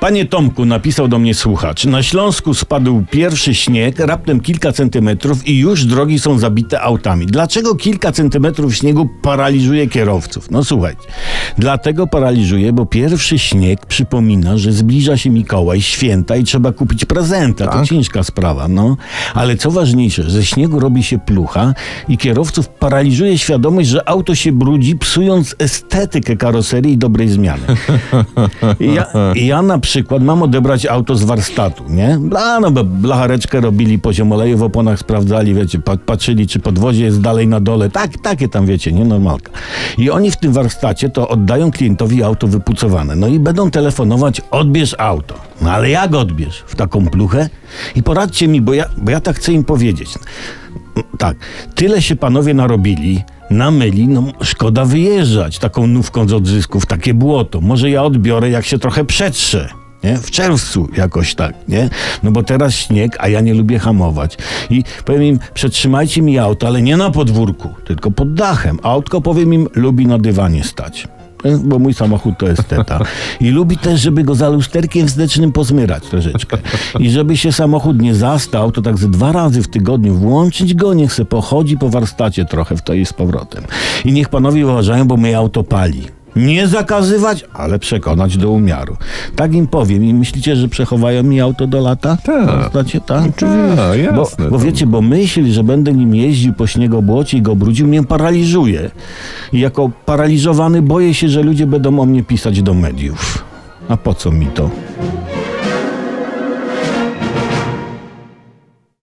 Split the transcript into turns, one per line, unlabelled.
Panie Tomku, napisał do mnie słuchacz, na Śląsku spadł pierwszy śnieg, raptem kilka centymetrów i już drogi są zabite autami. Dlaczego kilka centymetrów śniegu paraliżuje kierowców? No słuchajcie, dlatego paraliżuje, bo pierwszy śnieg przypomina, że zbliża się Mikołaj, święta i trzeba kupić prezenta. To
Tak.
ciężka sprawa, no. Ale co ważniejsze, ze śniegu robi się plucha i kierowców paraliżuje świadomość, że auto się brudzi, psując estetykę karoserii i dobrej zmiany. Ja, ja na przykład mam odebrać auto z warsztatu, nie? A, no bo blachareczkę robili, poziom oleju w oponach sprawdzali, wiecie, pa, patrzyli, czy podwozie jest dalej na dole. Tak, takie tam, wiecie, nie? Normalka. I oni w tym warsztacie to oddają klientowi auto wypucowane. No i będą telefonować, odbierz auto. No ale jak odbierz? W taką pluchę? I poradźcie mi, bo ja, bo ja tak chcę im powiedzieć. Tak, tyle się panowie narobili, namyli, no szkoda wyjeżdżać taką nówką z odzysków, takie błoto. Może ja odbiorę, jak się trochę przetrze. Nie? W czerwcu jakoś tak, nie? No bo teraz śnieg, a ja nie lubię hamować. I powiem im, przetrzymajcie mi auto, ale nie na podwórku, tylko pod dachem. Autko, powiem im, lubi na dywanie stać. Nie? Bo mój samochód to esteta. I lubi też, żeby go za lusterkiem wstecznym pozmyrać troszeczkę. I żeby się samochód nie zastał, to tak ze dwa razy w tygodniu włączyć go, niech se pochodzi po warsztacie trochę w to i z powrotem. I niech panowie uważają, bo moje auto pali. Nie zakazywać, ale przekonać do umiaru. Tak im powiem. I myślicie, że przechowają mi auto do lata?
Tak.
Warsztacie? Tak.
Tak,
Bo,
jasne.
bo wiecie, bo myśl, że będę nim jeździł po śniegobłocie i go brudził, mnie paraliżuje. I jako paraliżowany boję się, że ludzie będą o mnie pisać do mediów. A po co mi to?